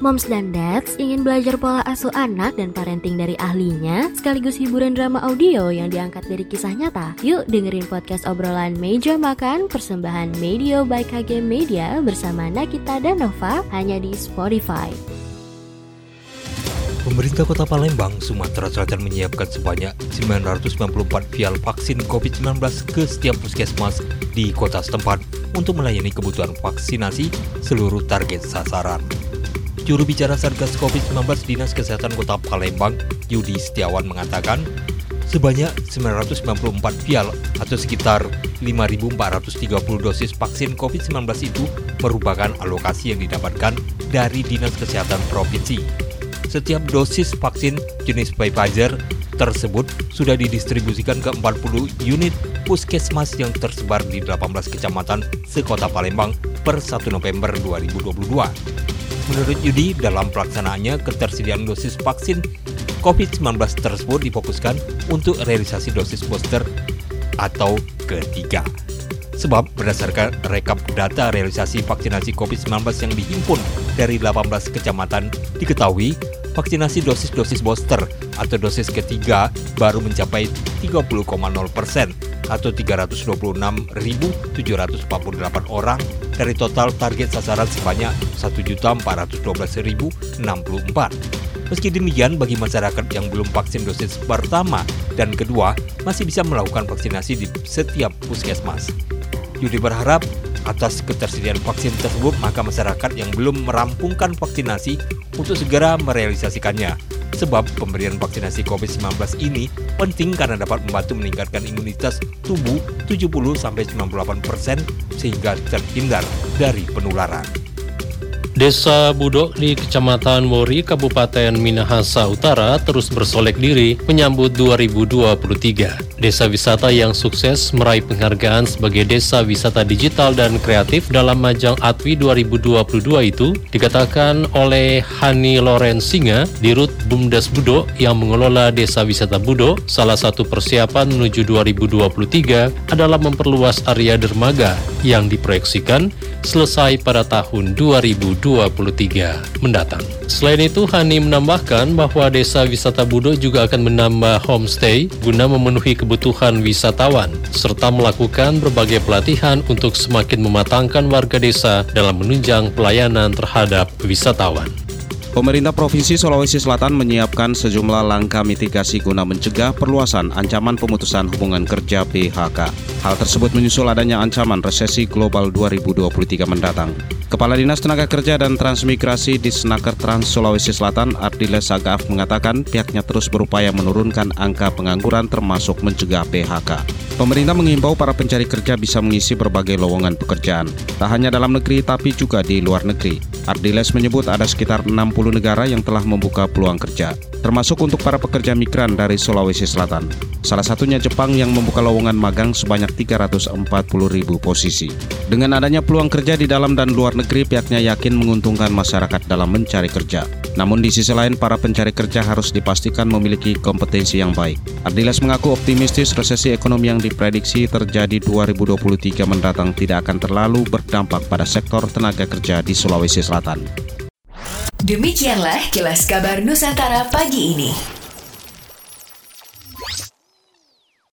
Moms dan Dads ingin belajar pola asuh anak dan parenting dari ahlinya, sekaligus hiburan drama audio yang diangkat dari kisah nyata. Yuk dengerin podcast obrolan Meja Makan persembahan Media by KG Media bersama Nakita dan Nova hanya di Spotify. Pemerintah Kota Palembang, Sumatera Selatan menyiapkan sebanyak 994 vial vaksin COVID-19 ke setiap puskesmas di kota setempat untuk melayani kebutuhan vaksinasi seluruh target sasaran. Juru bicara Satgas COVID-19 Dinas Kesehatan Kota Palembang, Yudi Setiawan mengatakan, sebanyak 994 vial atau sekitar 5.430 dosis vaksin COVID-19 itu merupakan alokasi yang didapatkan dari Dinas Kesehatan Provinsi. Setiap dosis vaksin jenis Pfizer tersebut sudah didistribusikan ke 40 unit puskesmas yang tersebar di 18 kecamatan sekota Palembang per 1 November 2022. Menurut Yudi, dalam pelaksanaannya ketersediaan dosis vaksin COVID-19 tersebut difokuskan untuk realisasi dosis booster atau ketiga. Sebab berdasarkan rekap data realisasi vaksinasi COVID-19 yang dihimpun dari 18 kecamatan, diketahui vaksinasi dosis-dosis booster atau dosis ketiga baru mencapai 30,0 persen atau 326.748 orang dari total target sasaran sebanyak 1.412.064. Meski demikian, bagi masyarakat yang belum vaksin dosis pertama dan kedua masih bisa melakukan vaksinasi di setiap puskesmas. Yudi berharap atas ketersediaan vaksin tersebut maka masyarakat yang belum merampungkan vaksinasi untuk segera merealisasikannya Sebab pemberian vaksinasi COVID-19 ini penting karena dapat membantu meningkatkan imunitas tubuh 70-98% sehingga terhindar dari penularan. Desa Budok di Kecamatan Wori, Kabupaten Minahasa Utara terus bersolek diri menyambut 2023. Desa wisata yang sukses meraih penghargaan sebagai desa wisata digital dan kreatif dalam Majang Atwi 2022 itu dikatakan oleh Hani Lorensinga di Rut Bumdes Budok yang mengelola Desa Wisata Budok. Salah satu persiapan menuju 2023 adalah memperluas area dermaga yang diproyeksikan selesai pada tahun 2023 mendatang. Selain itu, Hani menambahkan bahwa desa wisata Budo juga akan menambah homestay guna memenuhi kebutuhan wisatawan, serta melakukan berbagai pelatihan untuk semakin mematangkan warga desa dalam menunjang pelayanan terhadap wisatawan. Pemerintah Provinsi Sulawesi Selatan menyiapkan sejumlah langkah mitigasi guna mencegah perluasan ancaman pemutusan hubungan kerja PHK. Hal tersebut menyusul adanya ancaman resesi global 2023 mendatang. Kepala Dinas Tenaga Kerja dan Transmigrasi di Senaker Trans Sulawesi Selatan, Ardiles Sagaf mengatakan pihaknya terus berupaya menurunkan angka pengangguran termasuk mencegah PHK. Pemerintah mengimbau para pencari kerja bisa mengisi berbagai lowongan pekerjaan, tak hanya dalam negeri tapi juga di luar negeri. Ardiles menyebut ada sekitar 60 negara yang telah membuka peluang kerja, termasuk untuk para pekerja migran dari Sulawesi Selatan. Salah satunya Jepang yang membuka lowongan magang sebanyak 340 ribu posisi. Dengan adanya peluang kerja di dalam dan luar negeri, pihaknya yakin menguntungkan masyarakat dalam mencari kerja. Namun di sisi lain, para pencari kerja harus dipastikan memiliki kompetensi yang baik. Ardiles mengaku optimistis resesi ekonomi yang diprediksi terjadi 2023 mendatang tidak akan terlalu berdampak pada sektor tenaga kerja di Sulawesi Selatan. Demikianlah kilas kabar Nusantara pagi ini.